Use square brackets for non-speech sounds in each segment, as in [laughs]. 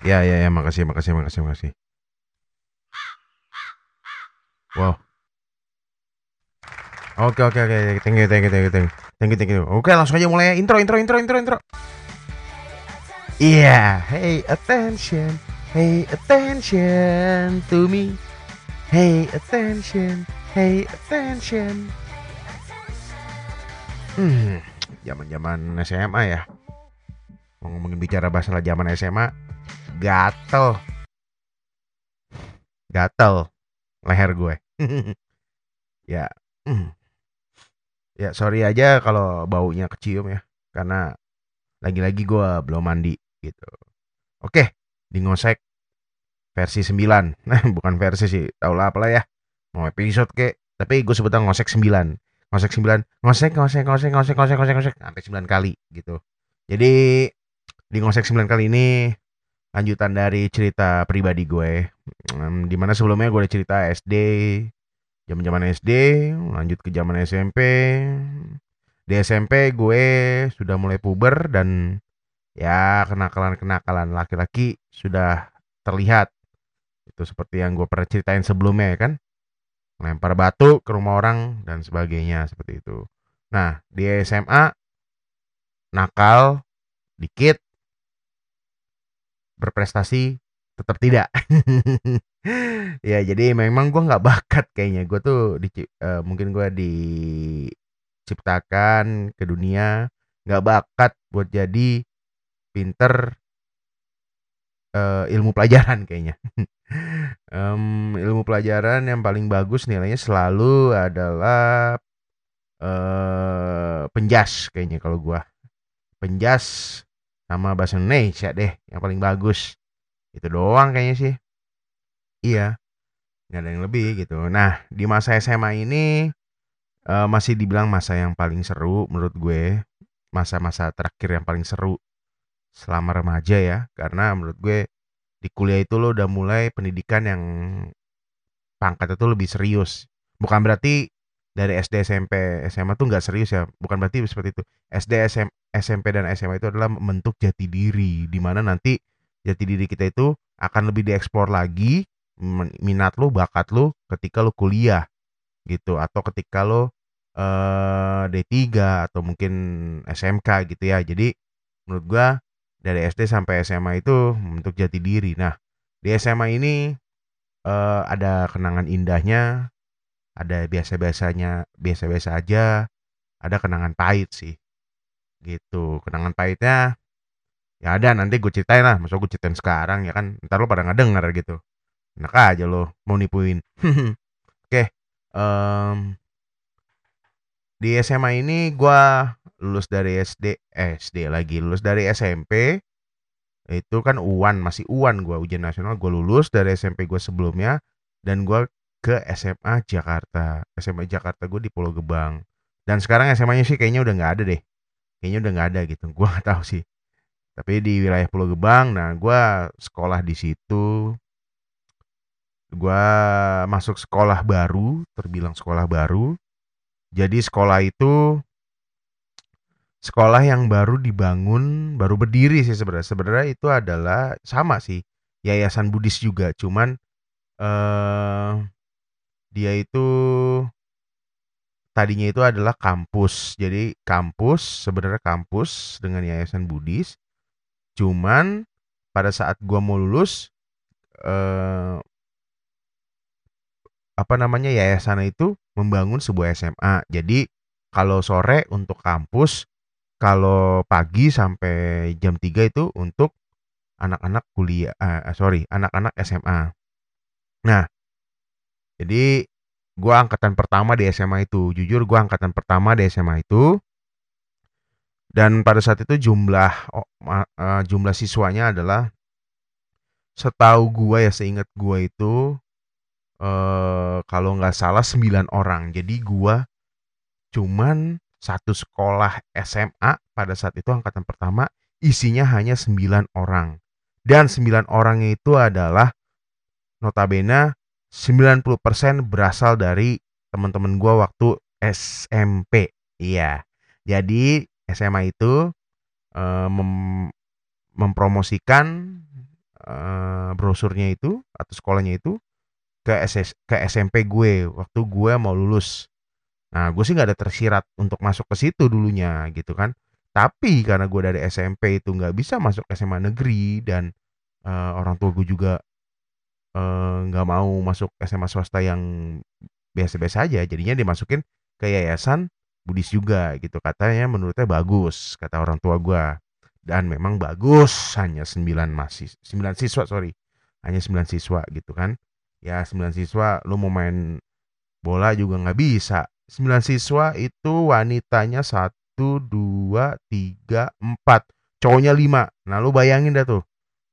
Ya, ya, ya, makasih, makasih, makasih, makasih. Wow. Oke, oke, oke. Thank you, thank you, thank you, thank you. Thank you, thank you. Oke, langsung aja mulai intro, intro, intro, intro, intro. Iya, hey attention, hey attention to me. Hey attention, hey attention. Hmm, zaman-zaman SMA ya. Mau ngomongin bicara bahasa zaman SMA, gatel. Gatel leher gue. [laughs] ya. Ya, sorry aja kalau baunya kecium ya. Karena lagi-lagi gue belum mandi gitu. Oke, di ngosek versi 9. Nah, [laughs] bukan versi sih. Tau lah apalah ya. Mau episode kek. Tapi gue sebutnya ngosek 9. Ngosek 9. Ngosek, ngosek, ngosek, ngosek, ngosek, ngosek, ngosek. Sampai 9 kali gitu. Jadi di ngosek 9 kali ini lanjutan dari cerita pribadi gue. Di mana sebelumnya gue udah cerita SD, zaman-zaman SD, lanjut ke zaman SMP. Di SMP gue sudah mulai puber dan ya kenakalan-kenakalan laki-laki sudah terlihat. Itu seperti yang gue pernah ceritain sebelumnya ya kan. Lempar batu ke rumah orang dan sebagainya seperti itu. Nah, di SMA nakal dikit berprestasi tetap tidak. [laughs] ya jadi memang gue nggak bakat kayaknya gue tuh di uh, mungkin gue diciptakan ke dunia nggak bakat buat jadi pinter uh, ilmu pelajaran kayaknya. [laughs] um, ilmu pelajaran yang paling bagus nilainya selalu adalah uh, penjas kayaknya kalau gue penjas sama bahasa Indonesia deh yang paling bagus. Itu doang kayaknya sih. Iya nggak ada yang lebih gitu. Nah di masa SMA ini uh, masih dibilang masa yang paling seru menurut gue. Masa-masa terakhir yang paling seru selama remaja ya. Karena menurut gue di kuliah itu lo udah mulai pendidikan yang pangkat itu lebih serius. Bukan berarti dari SD SMP SMA tuh nggak serius ya bukan berarti seperti itu. SD SM, SMP dan SMA itu adalah membentuk jati diri di mana nanti jati diri kita itu akan lebih dieksplor lagi minat lo bakat lo ketika lo kuliah gitu. Atau ketika lo eh, D3 atau mungkin SMK gitu ya. Jadi menurut gua dari SD sampai SMA itu membentuk jati diri. Nah di SMA ini eh, ada kenangan indahnya ada biasa-biasanya biasa-biasa aja. Ada kenangan pahit sih gitu. Kenangan pahitnya ya ada nanti gue ceritain lah. Masa gue ceritain sekarang ya kan? Ntar lo pada nggak gitu. Enak aja lo mau nipuin. [laughs] Oke okay. um, di SMA ini gue lulus dari SD eh, SD lagi. Lulus dari SMP itu kan UAN masih UAN gue ujian nasional. Gue lulus dari SMP gue sebelumnya dan gue ke SMA Jakarta. SMA Jakarta gue di Pulau Gebang. Dan sekarang SMA-nya sih kayaknya udah nggak ada deh. Kayaknya udah nggak ada gitu. [laughs] Gue nggak tahu sih. Tapi di wilayah Pulau Gebang, nah gue sekolah di situ. Gue masuk sekolah baru, terbilang sekolah baru. Jadi sekolah itu sekolah yang baru dibangun, baru berdiri sih sebenarnya. Sebenarnya itu adalah sama sih, yayasan Buddhis juga, cuman eh dia itu tadinya itu adalah kampus. Jadi kampus sebenarnya kampus dengan yayasan Buddhis. Cuman pada saat gua mau lulus eh, apa namanya yayasan itu membangun sebuah SMA. Jadi kalau sore untuk kampus, kalau pagi sampai jam 3 itu untuk anak-anak kuliah, eh, sorry, anak-anak SMA. Nah, jadi gue angkatan pertama di SMA itu. Jujur gue angkatan pertama di SMA itu. Dan pada saat itu jumlah oh, uh, jumlah siswanya adalah setahu gue ya seingat gue itu uh, kalau nggak salah 9 orang. Jadi gue cuman satu sekolah SMA pada saat itu angkatan pertama isinya hanya 9 orang. Dan 9 orangnya itu adalah notabene 90% berasal dari teman-teman gue waktu SMP. Iya. Jadi SMA itu uh, mem mempromosikan eee, brosurnya itu atau sekolahnya itu ke SS ke SMP gue waktu gue mau lulus. Nah, gue sih nggak ada tersirat untuk masuk ke situ dulunya gitu kan. Tapi karena gue dari SMP itu nggak bisa masuk SMA negeri dan, eee, orang tua gue juga, eee, nggak mau masuk SMA swasta yang biasa-biasa aja, jadinya dimasukin ke yayasan Buddhis juga gitu, katanya menurutnya bagus, kata orang tua gue. Dan memang bagus, hanya 9 masis 9 siswa sorry, hanya 9 siswa gitu kan. Ya 9 siswa lu mau main bola juga nggak bisa. 9 siswa itu wanitanya 1, 2, 3, 4, cowoknya 5. Nah lu bayangin dah tuh,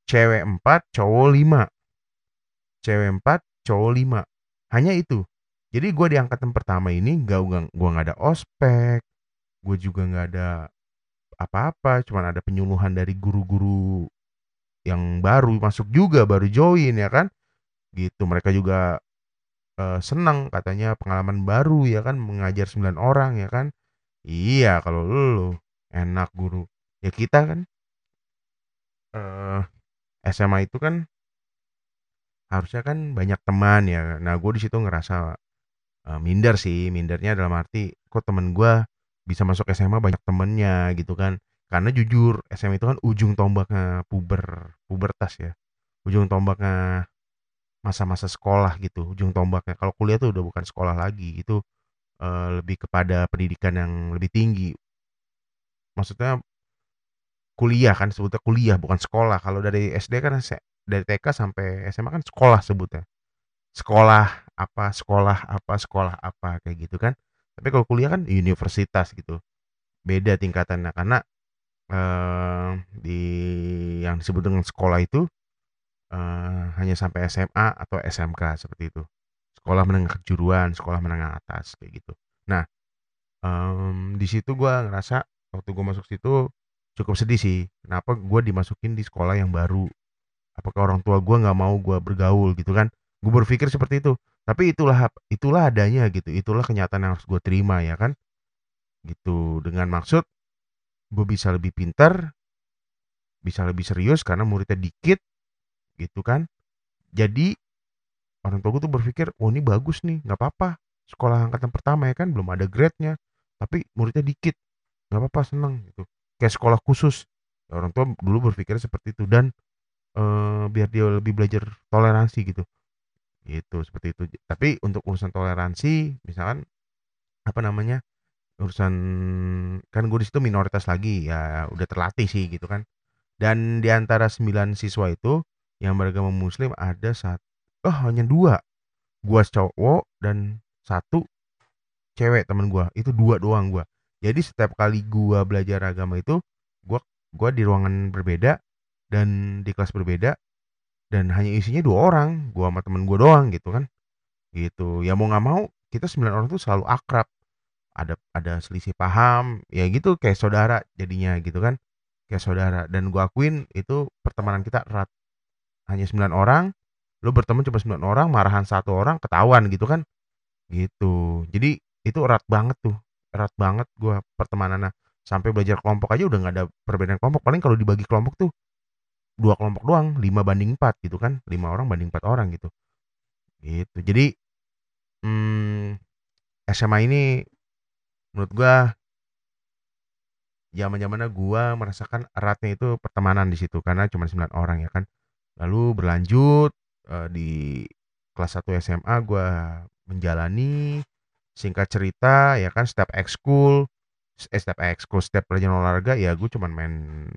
cewek 4, cowok 5. Cewek 4, cowok 5. Hanya itu. Jadi gue di angkatan pertama ini nggak gua gua nggak ada ospek, gue juga nggak ada apa-apa, cuman ada penyuluhan dari guru-guru yang baru masuk juga, baru join ya kan. Gitu, mereka juga, eee, senang katanya pengalaman baru ya kan, mengajar 9 orang ya kan. Iya, kalau lu enak guru. Ya kita kan eee, SMA itu kan harusnya kan banyak teman ya. Nah, gue di situ ngerasa, eee, minder sih, mindernya dalam arti, kok temen gue bisa masuk SMA banyak temennya gitu kan. Karena jujur SMA itu kan ujung tombaknya puber pubertas ya, ujung tombaknya masa-masa sekolah gitu, ujung tombaknya. Kalau kuliah tuh udah bukan sekolah lagi, itu, eee, lebih kepada pendidikan yang lebih tinggi. Maksudnya kuliah kan, sebutnya kuliah bukan sekolah. Kalau dari SD kan dari TK sampai SMA kan sekolah sebutnya. Sekolah apa sekolah apa sekolah apa, kayak gitu kan. Tapi kalau kuliah kan universitas gitu, beda tingkatannya karena, eee, di yang disebut dengan sekolah itu, eee, hanya sampai SMA atau SMK seperti itu. Sekolah menengah kejuruan, sekolah menengah atas, kayak gitu. Nah, mmm, di situ gue ngerasa waktu gue masuk situ cukup sedih sih, kenapa gue dimasukin di sekolah yang baru. Apakah orang tua gue nggak mau gue bergaul gitu kan. Gue berpikir seperti itu, tapi itulah itulah adanya gitu, itulah kenyataan yang harus gue terima ya kan. Gitu, dengan maksud gue bisa lebih pintar, bisa lebih serius karena muridnya dikit, gitu kan. Jadi orang tua gue tuh berpikir, "Oh ini bagus nih, nggak apa-apa, sekolah angkatan pertama ya kan, belum ada grade-nya, tapi muridnya dikit, nggak apa-apa seneng," gitu. Kayak sekolah khusus. Orang tua dulu berpikirnya seperti itu dan, eee, biar dia lebih belajar toleransi gitu. Gitu, seperti itu. Tapi untuk urusan toleransi, misalkan apa namanya, urusan kan gue di situ minoritas lagi, ya udah terlatih sih gitu kan. Dan di antara 9 siswa itu yang beragama muslim ada sat oh hanya 2, gua cowok dan 1 cewek temen gua, itu 2 doang gua. Jadi setiap kali gua belajar agama itu, gua gua di ruangan berbeda dan di kelas berbeda dan hanya isinya 2 orang, gua sama temen gua doang gitu kan. Gitu, ya mau nggak mau kita 9 orang tuh selalu akrab. Ada ada selisih paham, ya gitu kayak saudara jadinya gitu kan, kayak saudara dan gua akuin itu pertemanan kita erat. Hanya 9 orang, lu berteman cuma 9 orang, marahan 1 orang ketahuan gitu kan. Gitu. Jadi itu erat banget tuh, erat banget gua pertemanannya. Sampai belajar kelompok aja udah nggak ada perbedaan kelompok, paling kalau dibagi kelompok tuh 2 kelompok doang, 5 banding 4 gitu kan, 5 orang banding 4 orang gitu. Gitu. Jadi, mmm, SMA ini menurut gua zaman-zamannya gua merasakan eratnya itu pertemanan di situ karena cuma 9 orang ya kan. Lalu berlanjut, eee, di kelas 1 SMA gua menjalani, singkat cerita ya kan setiap ekskul eh, setiap ekskul, setiap pelajaran olahraga ya gue cuman main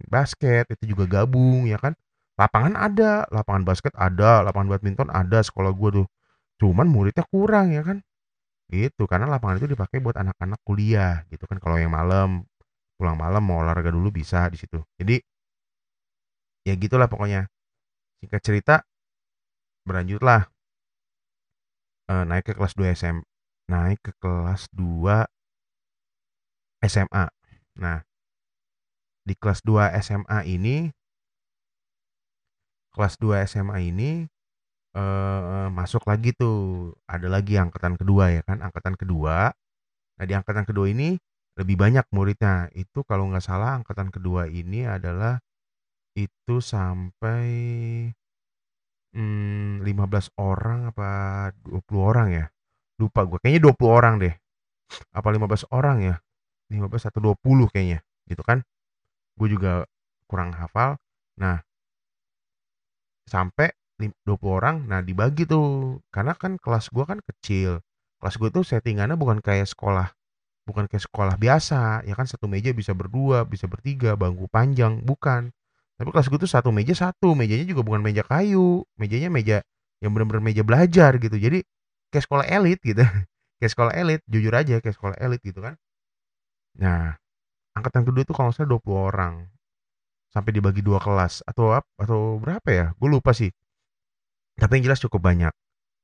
basket, itu juga gabung ya kan. Lapangan ada, lapangan basket ada, lapangan badminton ada sekolah gue tuh. Cuman muridnya kurang ya kan. Gitu, karena lapangan itu dipakai buat anak-anak kuliah gitu kan. Kalau yang malam, pulang malam mau olahraga dulu bisa di situ. Jadi ya gitulah pokoknya. Singkat cerita berlanjutlah eee, naik ke kelas 2 SM naik ke kelas 2 SMA. Nah, di kelas 2 SMA ini kelas 2 SMA ini, eee, masuk lagi tuh, ada lagi angkatan kedua ya kan, angkatan kedua. Nah, di angkatan kedua ini lebih banyak muridnya, itu kalau nggak salah angkatan kedua ini adalah itu sampai Mmm, 15 orang apa 20 orang ya? Lupa gue, kayaknya 20 orang deh. Apa 15 orang ya? 15 atau 20 kayaknya, gitu kan. Gue juga kurang hafal. Nah sampai lim 20 orang, nah dibagi tuh, karena kan kelas gue kan kecil. Kelas gue tuh settingannya bukan kayak sekolah bukan kayak sekolah biasa, ya kan satu meja bisa berdua, bisa bertiga, bangku panjang, bukan. Tapi kelas gue tuh satu meja satu, mejanya juga bukan meja kayu, mejanya meja yang bener-bener meja belajar gitu. Jadi kayak sekolah elit gitu, [laughs] kayak sekolah elit, jujur aja kayak sekolah elit gitu kan. Nah, angkatan kedua tuh kalau nggak salah 20 orang, sampai dibagi 2 kelas atau ap atau berapa ya, gue lupa sih. Tapi yang jelas cukup banyak.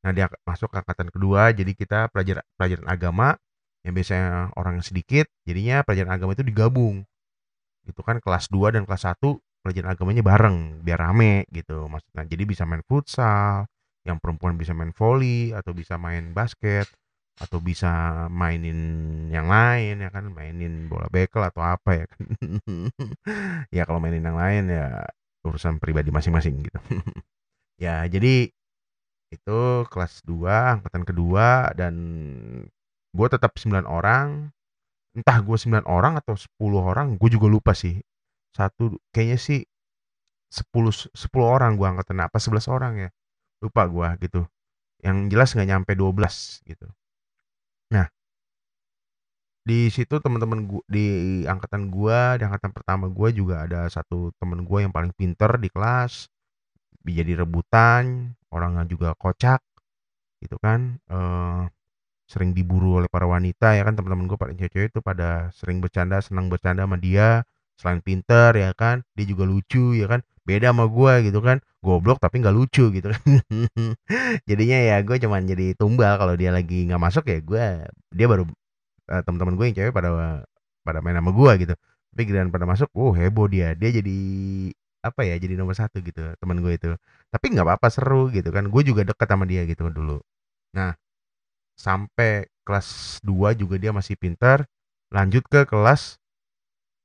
Nah, di ak masuk ke angkatan kedua, jadi kita pelajar pelajaran agama, yang biasanya orang sedikit, jadinya pelajaran agama itu digabung. Gitu kan, kelas 2 dan kelas 1 pelajaran agamanya bareng, biar rame gitu maksudnya. Jadi bisa main futsal, yang perempuan bisa main voli, atau bisa main basket, atau bisa mainin yang lain ya kan, mainin bola bekel atau apa ya kan. [laughs] Ya kalau mainin yang lain ya urusan pribadi masing-masing gitu. [laughs] Ya jadi itu kelas 2 angkatan kedua dan gue tetap 9 orang, entah gue 9 orang atau 10 orang, gue juga lupa sih. Satu kayaknya sih 10 10 orang gue angkatan apa 11 orang ya, lupa gue gitu. Yang jelas nggak nyampe 12 gitu. Di situ teman-teman di angkatan gua, di angkatan pertama gua juga ada satu temen gua yang paling pinter di kelas, jadi rebutan, orangnya juga kocak, gitu kan, eee, sering diburu oleh para wanita ya kan, teman-teman gua pada cewek-cewek itu pada sering bercanda, senang bercanda sama dia, selain pinter ya kan, dia juga lucu ya kan, beda sama gua gitu kan, goblok tapi nggak lucu gitu kan. [laughs] Jadinya ya gua cuman jadi tumbal kalau dia lagi nggak masuk ya gua dia baru eee, temen-temen gue yang cewek pada pada main sama gua gitu. Tapi giliran pada masuk, uh, heboh dia. Dia jadi apa ya, jadi nomor satu gitu temen gue itu. Tapi nggak apa-apa seru gitu kan, gue juga deket sama dia gitu dulu. Nah, sampai kelas 2 juga dia masih pintar, lanjut ke kelas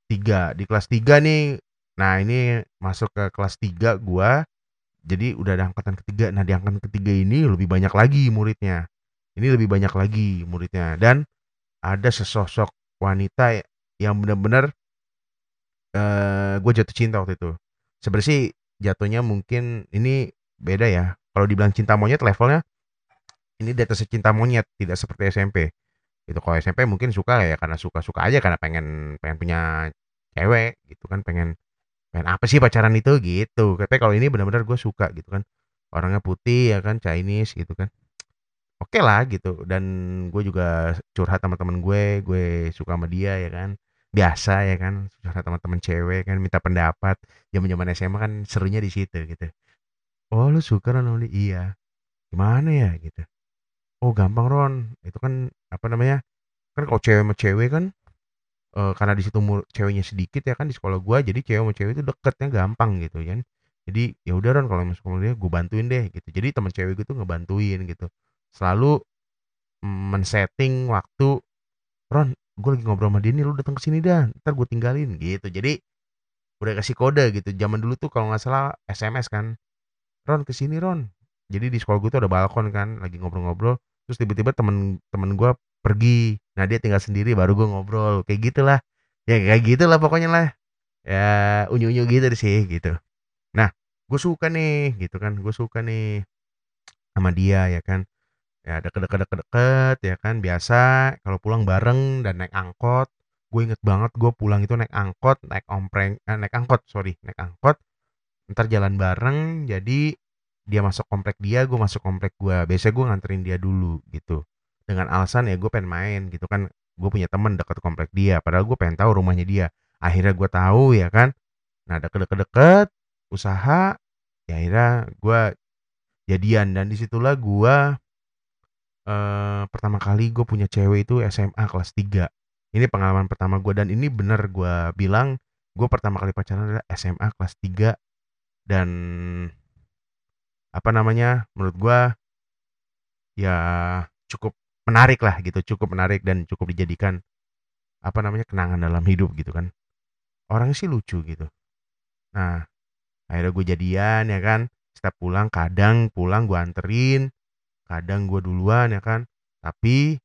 3. Di kelas 3 nih, nah ini masuk ke kelas 3 gua, jadi udah ada angkatan ketiga. Nah, di angkatan ketiga ini lebih banyak lagi muridnya. Ini lebih banyak lagi muridnya dan ada sesosok wanita yang bener-bener eee, gue jatuh cinta waktu itu. Sebenarnya jatuhnya mungkin ini beda ya, kalau dibilang cinta monyet levelnya ini atasnya cinta monyet, tidak seperti SMP. Gitu, kalau SMP mungkin suka ya karena suka-suka aja, karena pengen pengen punya cewek gitu kan, pengen pengen apa sih pacaran itu, gitu. Tapi kalau ini bener-bener gue suka gitu kan, orangnya putih ya kan, Chinese gitu kan. Oke lah gitu dan gue juga curhat sama temen gue, gue suka sama dia ya kan. Biasa ya kan, curhat sama temen cewek kan, minta pendapat. Zaman-zaman SMA kan serunya di situ gitu. "Oh lu suka Ron dia?" "Iya." "Gimana ya?" Gitu. "Oh gampang Ron, itu kan apa namanya, kan kalau cewek sama cewek kan, eee, karena di situ ceweknya sedikit ya kan di sekolah gua, jadi cewek sama cewek itu deketnya gampang gitu kan. Jadi, ya udah Ron kalau masuk dia gue bantuin deh gitu." Jadi temen cewek gue tuh ngebantuin gitu. Selalu men-setting waktu, "Ron, gue lagi ngobrol sama dia nih, lu datang ke sini dah, entar gue tinggalin." Gitu. Jadi udah kasih kode gitu. Zaman dulu tuh kalau nggak salah SMS kan, "Ron ke sini Ron." Jadi di sekolah gue tuh ada balkon kan, lagi ngobrol-ngobrol, terus tiba-tiba temen temen gua pergi. Nah dia tinggal sendiri baru gue ngobrol, kayak gitulah. Ya kayak gitulah pokoknya lah. Ya unyu-unyu gitu sih gitu. Nah, gue suka nih gitu kan, gue suka nih sama dia ya kan. Ya deket-deket deket-deket ya kan, biasa kalau pulang bareng dan naik angkot. Gue inget banget gue pulang itu naik angkot, naik ompreng eh, naik angkot sorry, naik angkot, entar jalan bareng, jadi dia masuk komplek dia, gue masuk komplek gua. Biasanya gue nganterin dia dulu gitu. Dengan alasan ya gue pengen main gitu kan, gue punya temen deket komplek dia, padahal gue pengen tahu rumahnya dia. Akhirnya gue tahu ya kan. Nah deket-deket-deket, usaha, ya akhirnya gue jadian dan di situlah eee, pertama kali gue punya cewek itu SMA kelas 3. Ini pengalaman pertama gue dan ini bener gue bilang, gue pertama kali pacaran adalah SMA kelas 3 dan apa namanya, menurut gua ya cukup menarik lah gitu, cukup menarik dan cukup dijadikan apa namanya, kenangan dalam hidup gitu kan. Orangnya sih lucu gitu. Nah, akhirnya gue jadian ya kan, setiap pulang kadang pulang gue anterin, kadang gue duluan ya kan. Tapi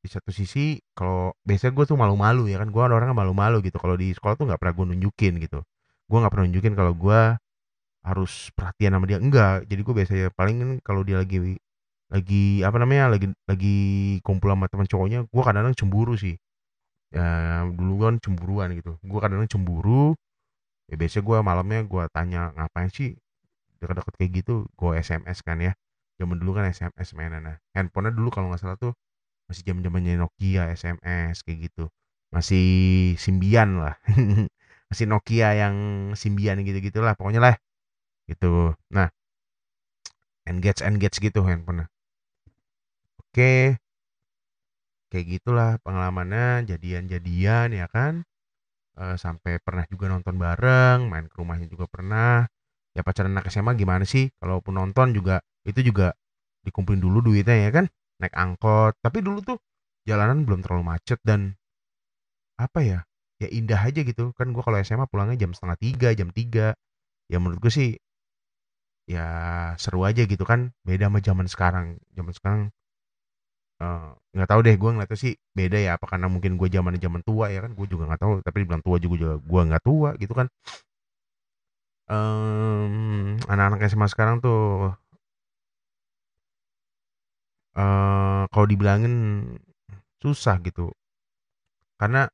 di satu sisi kalau biasanya gue tuh malu-malu ya kan, gue orangnya malu-malu gitu kalau di sekolah tuh nggak pernah gue nunjukin gitu. Gue nggak pernah nunjukin kalau gue harus perhatian sama dia, enggak. Jadi gue biasanya paling kan kalau dia lagi lagi apa namanya, lagi lagi kumpul sama teman cowoknya, gue kadang-kadang cemburu sih. Ya dulu kan cemburuan gitu, gue kadang-kadang cemburu, ya biasanya gue malamnya gue tanya, "Ngapain sih deket-deket kayak gitu?" Gue SMS kan ya, zaman dulu kan SMS mainan, nah handphonenya dulu kalau nggak salah tuh masih zaman-zamannya Nokia SMS kayak gitu, masih Symbian lah, [laughs] masih Nokia yang Symbian gitu-gitulah pokoknya lah, gitu. Nah engage-engage gitu handphonenya. Oke. Kayak gitulah pengalamannya, jadian-jadian ya kan, eee, sampai pernah juga nonton bareng, main ke rumahnya juga pernah. Ya pacaran anak SMA gimana sih, kalaupun nonton juga itu juga dikumpulin dulu duitnya ya kan, naik angkot. Tapi dulu tuh jalanan belum terlalu macet dan apa ya, ya indah aja gitu. Kan gue kalau SMA pulangnya jam setengah tiga, jam tiga. Ya menurut gue sih ya seru aja gitu kan, beda sama zaman sekarang. Zaman sekarang eee, nggak tahu deh gue ngeliatnya sih beda ya, apa karena mungkin gue zamannya zaman tua ya kan, gue juga nggak tahu, tapi dibilang tua juga gue nggak tua gitu kan. Mmm, anak-anak SMA sekarang tuh eee, kalau dibilangin susah gitu. Karena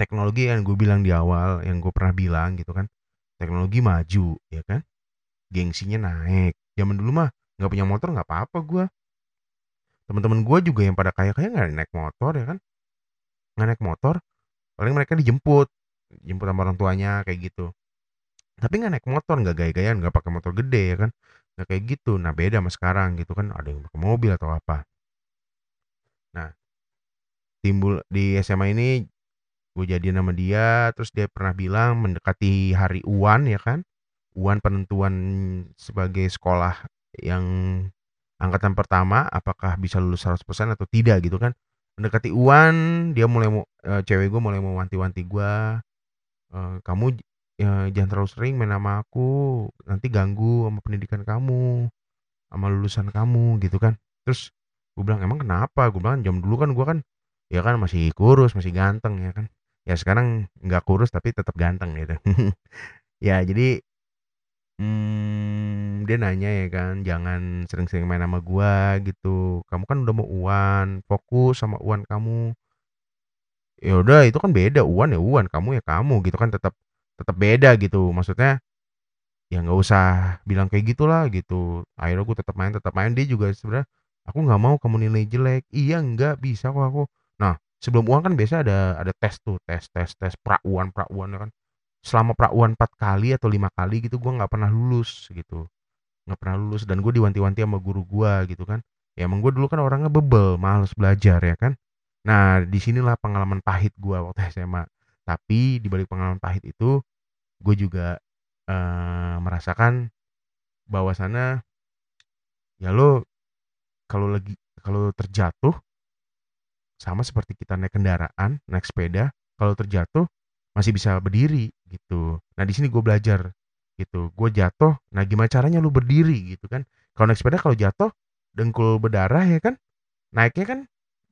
teknologi yang gue bilang di awal, yang gue pernah bilang gitu kan, teknologi maju ya kan, gengsinya naik. Zaman dulu mah nggak punya motor nggak apa-apa gue. Temen-temen gue juga yang pada kaya-kaya nggak naik motor ya kan, nggak naik motor, paling mereka dijemput, jemput sama orang tuanya kayak gitu. Tapi nggak naik motor, nggak gaya-gayaan, nggak pakai motor gede ya kan, nggak kayak gitu. Nah beda sama sekarang gitu kan, ada yang pakai mobil atau apa. Nah, timbul di SMA ini gue jadian sama dia, terus dia pernah bilang mendekati hari UAN ya kan, UAN penentuan sebagai sekolah yang angkatan pertama apakah bisa lulus 100% atau tidak gitu kan. Mendekati UAN dia mulai eee, cewek gue mulai mau wanti-wanti gue, eee, "Kamu eee, jangan terlalu sering main sama aku, nanti ganggu sama pendidikan kamu, sama lulusan kamu," gitu kan. Terus gue bilang, "Emang kenapa?" Gue bilang, "Zaman dulu kan gue kan, ya kan masih kurus, masih ganteng ya kan. Ya sekarang nggak kurus tapi tetap ganteng," gitu. [laughs] Ya jadi mmm, dia nanya ya kan, "Jangan sering-sering main sama gua gitu, kamu kan udah mau UAN, fokus sama UAN kamu." Ya udah itu kan beda, UAN ya UAN, kamu ya kamu gitu kan, tetap tetap beda gitu. Maksudnya, ya nggak usah bilang kayak gitulah gitu. Akhirnya gue tetap main tetap main, dia juga sebenarnya, "Aku nggak mau kamu nilai jelek." "Iya, enggak, bisa kok aku." Nah, sebelum UAN kan biasanya ada ada tes tuh, tes tes tes pra-UAN pra-UAN kan. Selama pra-UAN 4 kali atau 5 kali gitu gue nggak pernah lulus gitu, nggak pernah lulus dan gue diwanti-wanti sama guru gue gitu kan. Ya emang gue dulu kan orangnya bebel, males belajar ya kan. Nah, di sinilah pengalaman pahit gue waktu [laughs] SMA. Tapi di balik pengalaman pahit itu, gue juga, eee, merasakan bahwasannya ya lo kalau lagi kalau terjatuh sama seperti kita naik kendaraan, naik sepeda, kalau terjatuh masih bisa berdiri gitu. Nah, di sini gue belajar gitu, gue jatuh, nah gimana caranya lu berdiri gitu kan. Kalau naik sepeda kalau jatuh dengkul berdarah ya kan, naiknya kan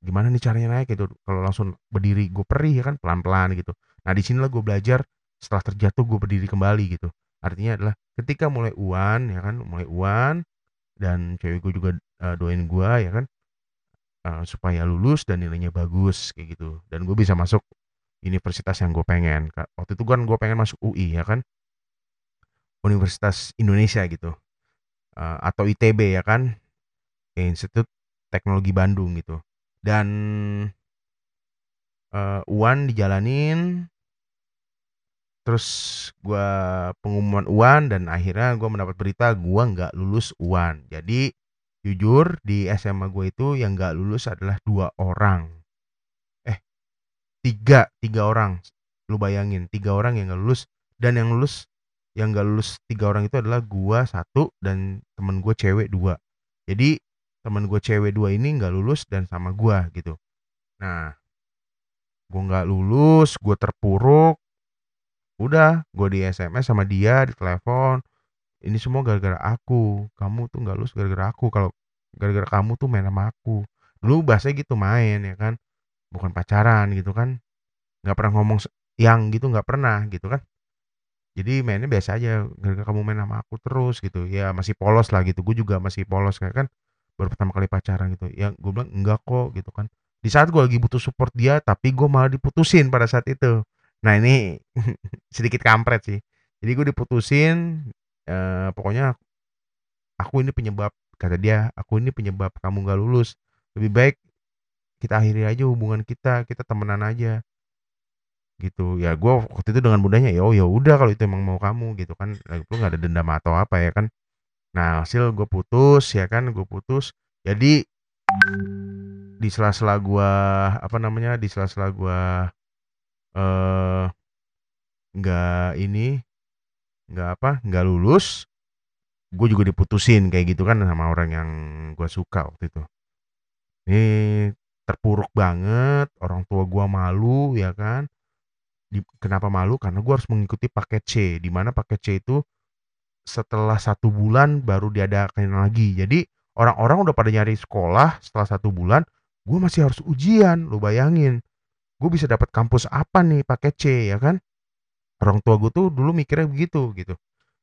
gimana nih caranya naik gitu. Kalau langsung berdiri gue perih ya kan, pelan-pelan gitu. Nah, di sinilah gue belajar setelah terjatuh gue berdiri kembali gitu. Artinya adalah ketika mulai UAN ya kan, mulai UAN dan cewek gue juga, eee, doain gue ya kan, eee, supaya lulus dan nilainya bagus kayak gitu, dan gue bisa masuk universitas yang gue pengen. Waktu itu kan gue pengen masuk UI ya kan. Universitas Indonesia gitu, eee, atau ITB ya kan, Institut Teknologi Bandung gitu. Dan eee, UAN dijalanin terus gue pengumuman UAN dan akhirnya gue mendapat berita gue nggak lulus UAN. Jadi jujur di SMA gue itu yang nggak lulus adalah 2 orang. Eh, 3, 3 orang. Lu bayangin 3 orang yang nggak lulus dan yang lulus yang nggak lulus 3 orang itu adalah gua 1 dan temen gue cewek 2. Jadi temen gue cewek 2 ini nggak lulus dan sama gua gitu. Nah, gue nggak lulus, gue terpuruk. Udah, gue di SMS sama dia, di telepon, ini semua gara-gara aku, kamu tuh nggak lulus gara-gara aku, kalau gara-gara kamu tuh main sama aku. Dulu bahasanya gitu main ya kan, bukan pacaran gitu kan, nggak pernah ngomong yang gitu nggak pernah gitu kan. Jadi mainnya biasa aja, gara-gara kamu main sama aku terus gitu, ya masih polos lah gitu, gue juga masih polos kayak kan baru pertama kali pacaran gitu, ya gue bilang enggak kok gitu kan. Di saat gue lagi butuh support dia, tapi gue malah diputusin pada saat itu. Nah ini [laughs] sedikit kampret sih. Jadi gue diputusin, eee, pokoknya aku ini penyebab, kata dia, aku ini penyebab kamu nggak lulus. Lebih baik kita akhiri aja hubungan kita, kita temenan aja. Gitu. Ya gue waktu itu dengan mudahnya, ya oh ya udah kalau itu emang mau kamu gitu kan, lagipula nggak ada dendam atau apa ya kan. Nah hasil gue putus ya kan, gue putus. Jadi di sela-sela gue apa namanya, di sela-sela gue eee, nggak ini, nggak apa, nggak lulus, gue juga diputusin kayak gitu kan sama orang yang gue suka waktu itu. Ini terpuruk banget, orang tua gue malu ya kan. Di kenapa malu? Karena gue harus mengikuti paket C, di mana paket C itu setelah satu bulan baru diadakan lagi. Jadi orang-orang udah pada nyari sekolah setelah satu bulan, gue masih harus ujian, lu bayangin. Gue bisa dapat kampus apa nih paket C ya kan? Orang tua gue tuh dulu mikirnya begitu gitu.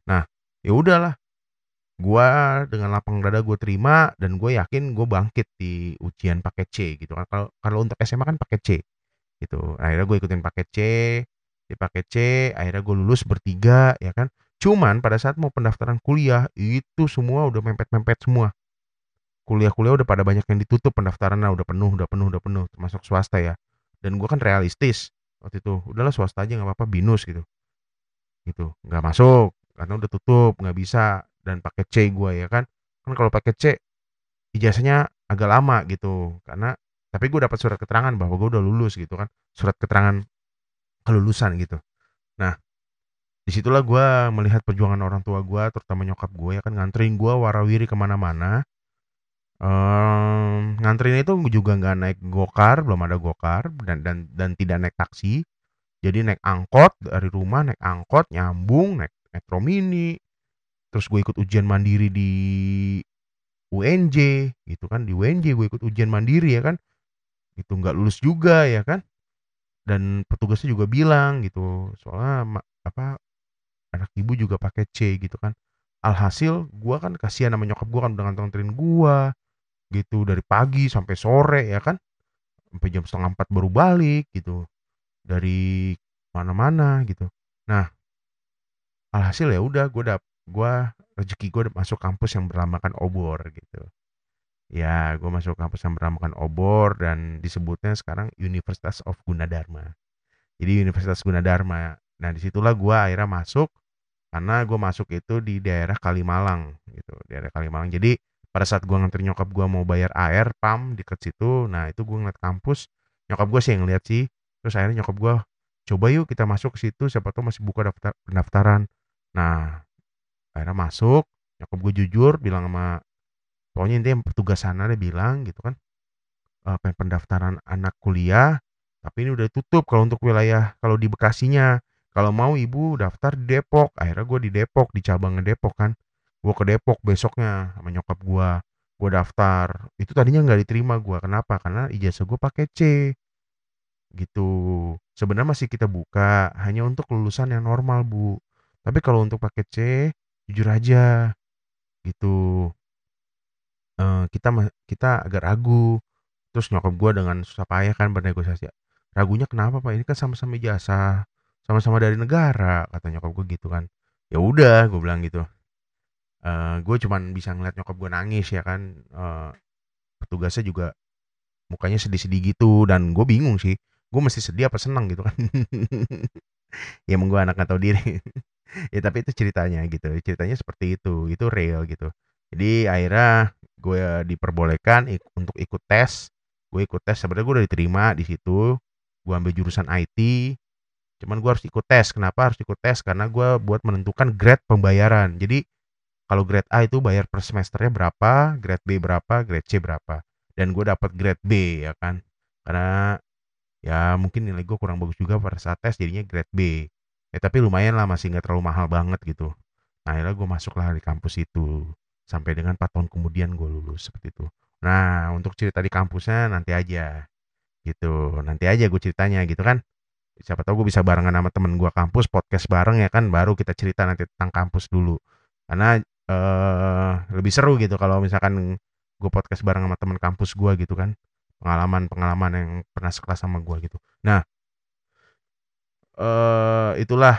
Nah, ya udahlah. Gua dengan lapang dada gue terima dan gue yakin gue bangkit di ujian paket C gitu. Kalau kalau untuk SMA kan paket C gitu. Akhirnya gue ikutin paket C, di paket C akhirnya gue lulus bertiga ya kan. Cuman pada saat mau pendaftaran kuliah itu semua udah mepet-mepet semua. Kuliah-kuliah udah pada banyak yang ditutup pendaftarannya udah penuh, udah penuh, udah penuh termasuk swasta ya. Dan gue kan realistis waktu itu. Udahlah swasta aja nggak apa-apa binus gitu. Gitu. Nggak masuk karena udah tutup, nggak bisa dan paket C gue ya kan. Kan kalau paket C ijazahnya agak lama gitu karena tapi gue dapat surat keterangan bahwa gue udah lulus gitu kan. Surat keterangan kelulusan gitu. Nah, di situlah gue melihat perjuangan orang tua gue, terutama nyokap gue ya kan nganterin gue warawiri ke mana-mana. Um, nganterin itu juga nggak naik gokar, belum ada gokar dan dan dan tidak naik taksi. Jadi naik angkot dari rumah naik angkot nyambung naik metro mini. Terus gue ikut ujian mandiri di UNJ gitu kan, di UNJ gue ikut ujian mandiri ya kan. Itu nggak lulus juga ya kan. Dan petugasnya juga bilang gitu, soalnya apa anak ibu juga pakai C gitu kan. Alhasil gue kan kasihan sama nyokap gue kan udah nganter-nganterin gue gitu dari pagi sampai sore ya kan. Sampai jam setengah empat baru balik gitu. Dari mana-mana gitu. Nah, alhasil ya udah gue dap gue rezeki gue masuk kampus yang berlambangkan obor gitu. Ya, gue masuk kampus yang berlambangkan obor dan disebutnya sekarang Universitas of Gunadarma. Jadi Universitas Gunadarma. Nah, di situlah gue akhirnya masuk karena gue masuk itu di daerah Kalimalang gitu, daerah Kalimalang. Jadi pada saat gue nganter nyokap gue mau bayar AR PAM deket situ, nah itu gue ngeliat kampus, nyokap gue sih yang ngeliat sih. Terus akhirnya nyokap gue coba yuk kita masuk ke situ, siapa tahu masih buka daftar pendaftaran. Nah, akhirnya masuk, nyokap gue jujur bilang sama pokoknya intinya petugas sana dia bilang gitu kan e, pengen pendaftaran anak kuliah tapi ini udah tutup kalau untuk wilayah kalau di Bekasinya kalau mau ibu daftar di Depok. Akhirnya gue di Depok di cabangnya Depok kan. Gue ke Depok besoknya sama nyokap gue gue daftar. Itu tadinya nggak diterima gue kenapa? Karena ijazah gue pakai C. Gitu. Sebenarnya masih kita buka hanya untuk lulusan yang normal bu. Tapi kalau untuk paket C jujur aja. Gitu. Uh, kita kita agak ragu. Terus nyokap gue dengan susah payah kan bernegosiasi. Ragunya kenapa pak? Ini kan sama-sama jasa sama-sama dari negara kata nyokap gue gitu kan. Ya udah gue bilang gitu. Uh, gue cuman bisa ngeliat nyokap gue nangis ya kan. Uh, petugasnya juga mukanya sedih-sedih gitu dan gue bingung sih. Gue mesti sedih apa senang gitu kan. [laughs] Ya emang gue anak gak tahu diri. [laughs] Ya tapi itu ceritanya gitu. Ceritanya seperti itu. Itu real gitu. Jadi akhirnya gue diperbolehkan untuk ikut tes. Gue ikut tes. Sebenarnya gue udah diterima di situ. Gue ambil jurusan IT cuman gue harus ikut tes kenapa harus ikut tes karena gue buat menentukan grade pembayaran jadi kalau grade A itu bayar per semesternya berapa grade B berapa grade C berapa dan gue dapat grade B ya kan karena ya mungkin nilai gue kurang bagus juga pada saat tes jadinya grade B ya tapi lumayan lah masih nggak terlalu mahal banget gitu Nah, akhirnya gue masuklah di kampus itu. Sampai dengan 4 tahun kemudian gue lulus seperti itu. Nah, untuk cerita di kampusnya nanti aja. Gitu. Nanti aja gue ceritanya gitu kan. Siapa tahu gue bisa barengan sama temen gue kampus podcast bareng ya kan baru kita cerita nanti tentang kampus dulu. Karena eh lebih seru gitu kalau misalkan gue podcast bareng sama temen kampus gue gitu kan. Pengalaman-pengalaman yang pernah sekelas sama gue gitu. Nah, eh itulah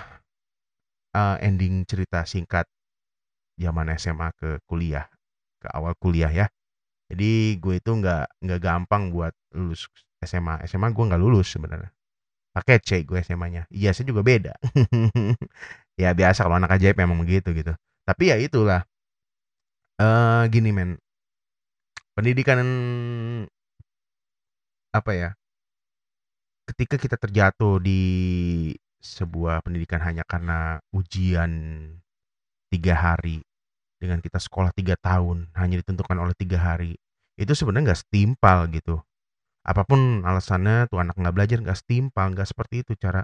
uh, ending cerita singkat zaman SMA ke kuliah, ke awal kuliah ya. Jadi gue itu nggak nggak gampang buat lulus SMA. SMA gue nggak lulus sebenarnya. Pakai C gue SMA-nya. Iya, saya juga beda. [laughs] ya biasa kalau anak ajaib memang begitu gitu. Tapi ya itulah. Eh gini men. Pendidikan apa ya? Ketika kita terjatuh di sebuah pendidikan hanya karena ujian tiga hari dengan kita sekolah tiga tahun hanya ditentukan oleh tiga hari itu sebenarnya nggak setimpal gitu apa pun alasannya tuh anak nggak belajar nggak setimpal nggak seperti itu cara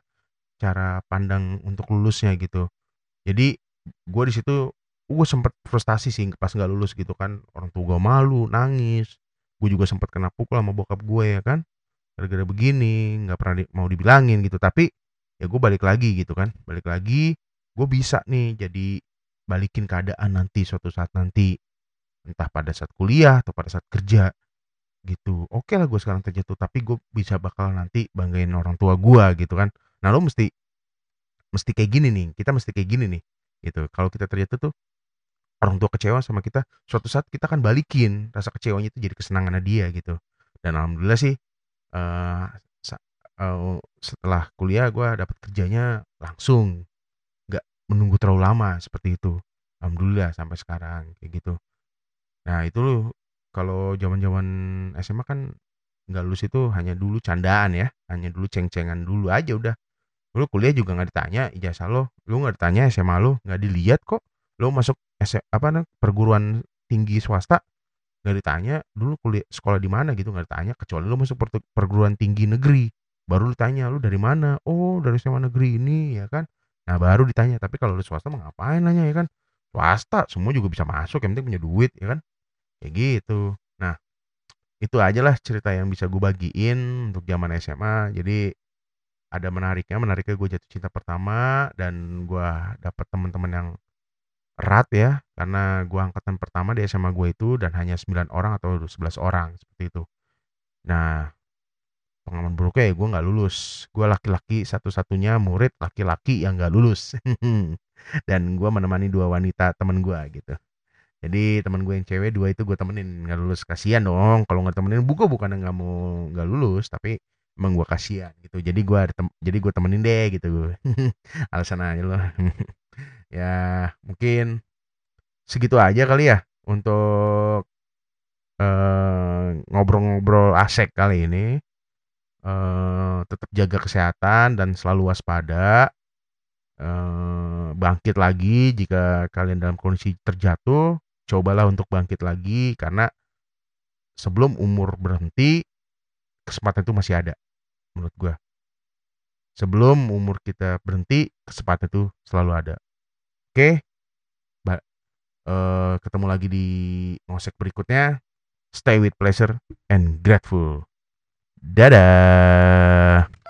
cara pandang untuk lulusnya gitu. Jadi gue di situ gue sempet frustasi sih pas nggak lulus gitu kan. Orang tua gue malu nangis. Gue juga sempet kena pukul sama bokap gue ya kan. Gara-gara begini nggak pernah di, mau dibilangin gitu. Tapi ya gue balik lagi gitu kan. Balik lagi gue bisa nih jadi balikin keadaan nanti suatu saat nanti. Entah pada saat kuliah atau pada saat kerja gitu. Oke okay lah gue sekarang terjatuh tapi gue bisa bakal nanti banggain orang tua gue gitu kan. Nah lo mesti mesti kayak gini nih kita mesti kayak gini nih gitu. Kalau kita terjatuh tuh orang tua kecewa sama kita suatu saat kita akan balikin rasa kecewanya itu jadi kesenangannya dia gitu. Dan alhamdulillah sih uh, uh, setelah kuliah gue dapat kerjanya langsung nggak menunggu terlalu lama seperti itu. Alhamdulillah sampai sekarang kayak gitu. Nah itu kalau zaman-zaman SMA kan nggak lulus itu hanya dulu candaan ya hanya dulu ceng-cengan dulu aja udah. Lu kuliah juga nggak ditanya ijazah lo lu nggak ditanya SMA lo nggak dilihat kok. Lo masuk SMA, apa nih perguruan tinggi swasta nggak ditanya dulu kuliah sekolah di mana gitu nggak ditanya kecuali lo masuk perguruan tinggi negeri. Baru ditanya lu dari mana? Oh dari SMA negeri ini ya kan. Nah baru ditanya tapi kalau lu swasta mah ngapain? nanya ya kan. Swasta semua juga bisa masuk yang penting punya duit ya kan kayak gitu. Nah itu aja lah cerita yang bisa gue bagiin untuk zaman SMA jadi ada menariknya menariknya gue jatuh cinta pertama dan gue dapat teman-teman yang erat ya. Karena gue angkatan pertama di SMA gue itu dan hanya 9 orang atau 11 orang seperti itu. Nah pengalaman buruknya ya gue nggak lulus. Gue laki-laki satu-satunya murid laki-laki yang nggak lulus. [laughs] Dan gue menemani dua wanita temen gue gitu jadi temen gue yang cewek dua itu gue temenin. Nggak lulus kasihan dong. Kalau nggak temenin buka bukan nggak mau nggak lulus tapi emang gue kasihan gitu. Jadi gue jadi gue temenin deh gitu. [laughs] Alasan aja loh [laughs] ya mungkin segitu aja kali ya untuk uh, ngobrol-ngobrol asek kali ini. Uh, tetap jaga kesehatan dan selalu waspada. Uh, bangkit lagi jika kalian dalam kondisi terjatuh, cobalah untuk bangkit lagi karena sebelum umur berhenti, kesempatan itu masih ada menurut gua. Sebelum umur kita berhenti, kesempatan itu selalu ada. Oke? Ba uh, ketemu lagi di ngosek berikutnya. Stay with pleasure and grateful. Dadah.